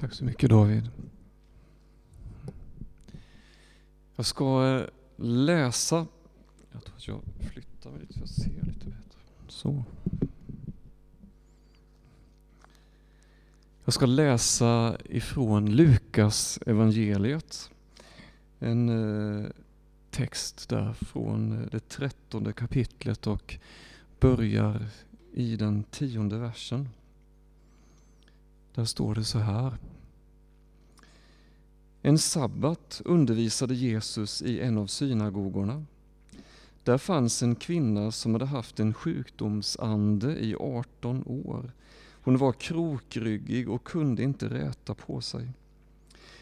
Tack så mycket David. Jag ska eh, läsa, jag tror att jag flyttar mig lite så jag ser lite bättre. Så. Jag ska läsa ifrån Lukas evangeliet. En eh, text där från det trettonde kapitlet och börjar i den tionde versen. Där står det så här. En sabbat undervisade Jesus i en av synagogorna. Där fanns en kvinna som hade haft en sjukdomsande i 18 år. Hon var krokryggig och kunde inte räta på sig.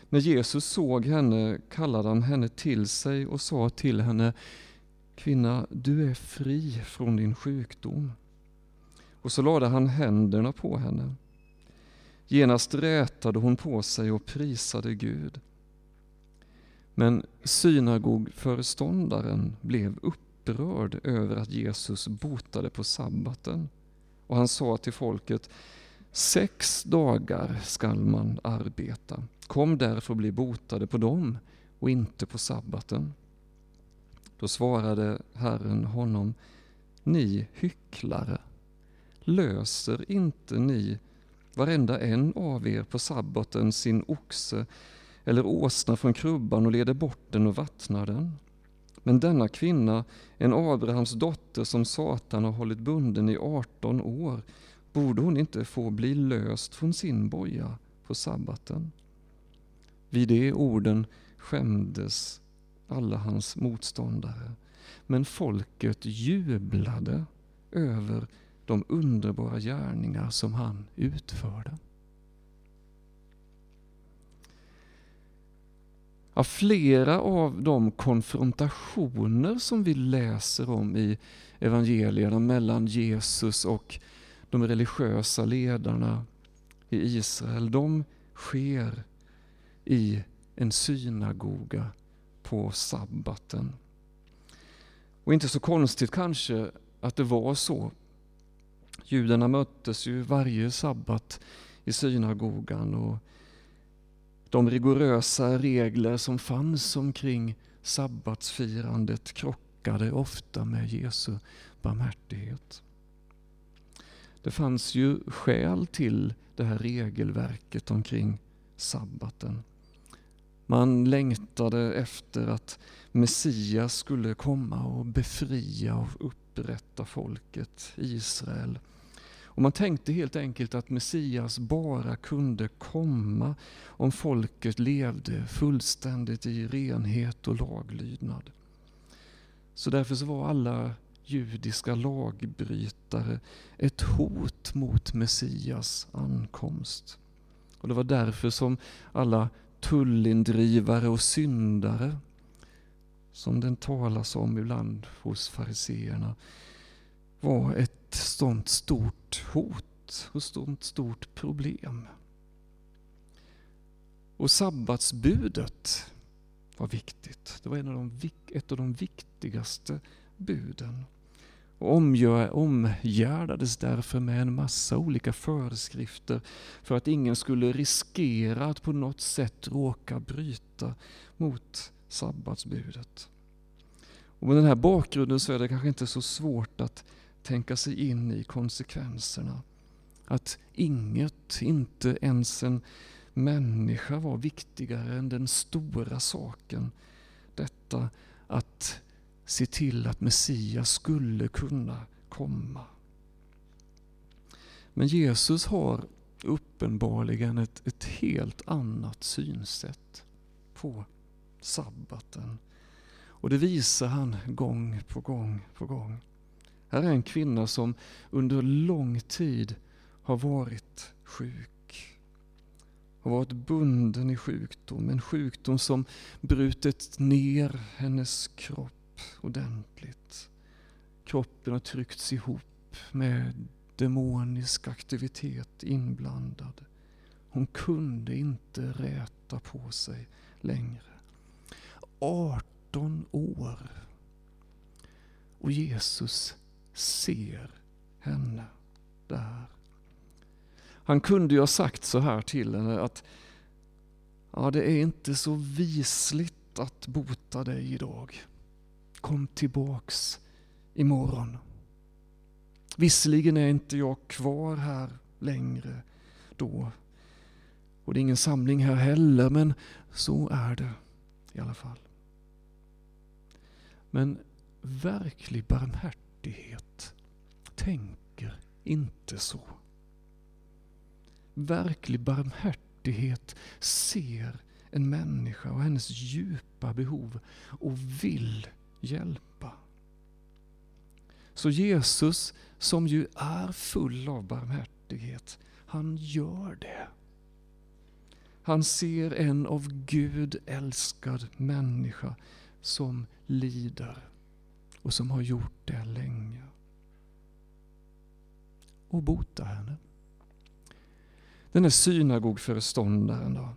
När Jesus såg henne kallade han henne till sig och sa till henne Kvinna, du är fri från din sjukdom. Och så lade han händerna på henne. Genast rätade hon på sig och prisade Gud. Men synagogföreståndaren blev upprörd över att Jesus botade på sabbaten. Och han sa till folket, sex dagar skall man arbeta. Kom därför och bli botade på dem och inte på sabbaten. Då svarade Herren honom, ni hycklare, löser inte ni varenda en av er på sabbaten sin oxe eller åsna från krubban och leder bort den och vattnar den. Men denna kvinna, en Abrahams dotter som Satan har hållit bunden i 18 år, borde hon inte få bli löst från sin boja på sabbaten? Vid de orden skämdes alla hans motståndare, men folket jublade över de underbara gärningar som han utförde. Ja, flera av de konfrontationer som vi läser om i evangelierna mellan Jesus och de religiösa ledarna i Israel, de sker i en synagoga på sabbaten. Och inte så konstigt kanske att det var så. Judarna möttes ju varje sabbat i synagogan och de rigorösa regler som fanns omkring sabbatsfirandet krockade ofta med Jesu barmhärtighet. Det fanns ju skäl till det här regelverket omkring sabbaten. Man längtade efter att Messias skulle komma och befria och upprätta folket Israel. Och man tänkte helt enkelt att Messias bara kunde komma om folket levde fullständigt i renhet och laglydnad. Så därför så var alla judiska lagbrytare ett hot mot Messias ankomst. Och Det var därför som alla tullindrivare och syndare, som den talas om ibland hos fariseerna, var ett sånt stort hot och sånt stort problem. Och sabbatsbudet var viktigt. Det var en av de, ett av de viktigaste buden och omgärdades därför med en massa olika föreskrifter för att ingen skulle riskera att på något sätt råka bryta mot sabbatsbudet. Och med den här bakgrunden så är det kanske inte så svårt att tänka sig in i konsekvenserna. Att inget, inte ens en människa var viktigare än den stora saken. Detta att se till att Messias skulle kunna komma. Men Jesus har uppenbarligen ett, ett helt annat synsätt på sabbaten. Och det visar han gång på gång på gång. Här är en kvinna som under lång tid har varit sjuk. Har varit bunden i sjukdom, en sjukdom som brutit ner hennes kropp ordentligt. Kroppen har tryckts ihop med demonisk aktivitet inblandad. Hon kunde inte räta på sig längre. 18 år. Och Jesus ser henne där. Han kunde ju ha sagt så här till henne att ja, det är inte så visligt att bota dig idag. Kom tillbaks imorgon. Visserligen är inte jag kvar här längre då. Och det är ingen samling här heller, men så är det i alla fall. Men verklig barmhärtighet tänker inte så. Verklig barmhärtighet ser en människa och hennes djupa behov och vill hjälpa. Så Jesus, som ju är full av barmhärtighet, han gör det. Han ser en av Gud älskad människa som lider och som har gjort det länge. Och bota henne. Den här synagogföreståndaren då.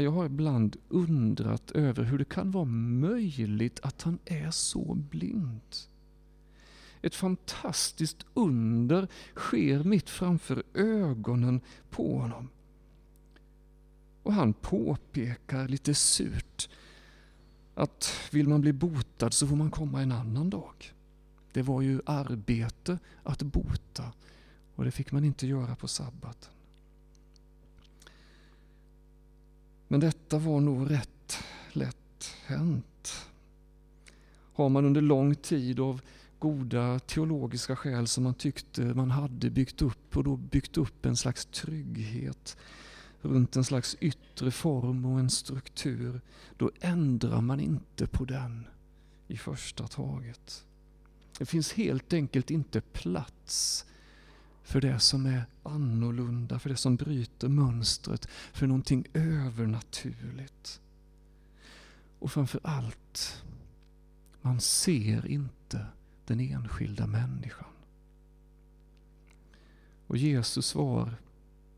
Jag har ibland undrat över hur det kan vara möjligt att han är så blind. Ett fantastiskt under sker mitt framför ögonen på honom. Och han påpekar lite surt att vill man bli botad så får man komma en annan dag. Det var ju arbete att bota och det fick man inte göra på sabbaten. Men detta var nog rätt lätt hänt. Har man under lång tid av goda teologiska skäl som man tyckte man hade byggt upp och då byggt upp en slags trygghet runt en slags yttre form och en struktur, då ändrar man inte på den i första taget. Det finns helt enkelt inte plats för det som är annorlunda, för det som bryter mönstret, för någonting övernaturligt. Och framför allt, man ser inte den enskilda människan. Och Jesus svar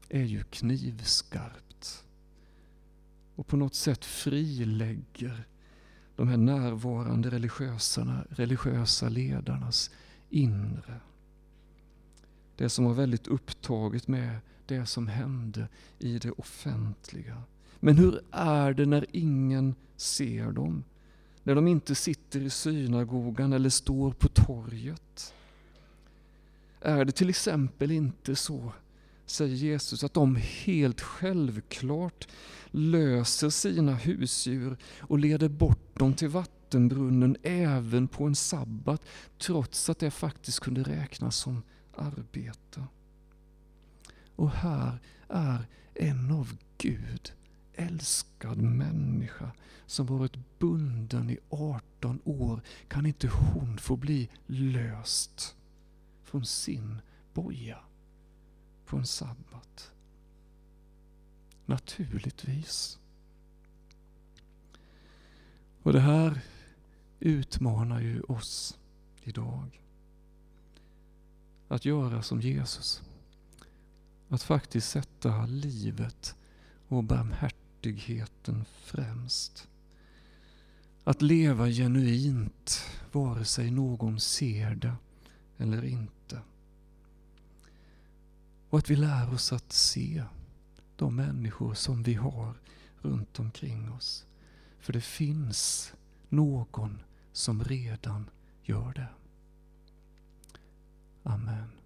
är ju knivskarpt. Och på något sätt frilägger de här närvarande religiösa, religiösa ledarnas inre. Det som var väldigt upptaget med det som hände i det offentliga. Men hur är det när ingen ser dem? När de inte sitter i synagogan eller står på torget? Är det till exempel inte så säger Jesus att de helt självklart löser sina husdjur och leder bort dem till vattenbrunnen även på en sabbat, trots att det faktiskt kunde räknas som arbete. Och här är en av Gud älskad människa som varit bunden i 18 år. Kan inte hon få bli löst från sin boja? På en sabbat? Naturligtvis. Och det här utmanar ju oss idag. Att göra som Jesus. Att faktiskt sätta livet och barmhärtigheten främst. Att leva genuint, vare sig någon ser det eller inte. Och att vi lär oss att se de människor som vi har runt omkring oss. För det finns någon som redan gör det. Amen.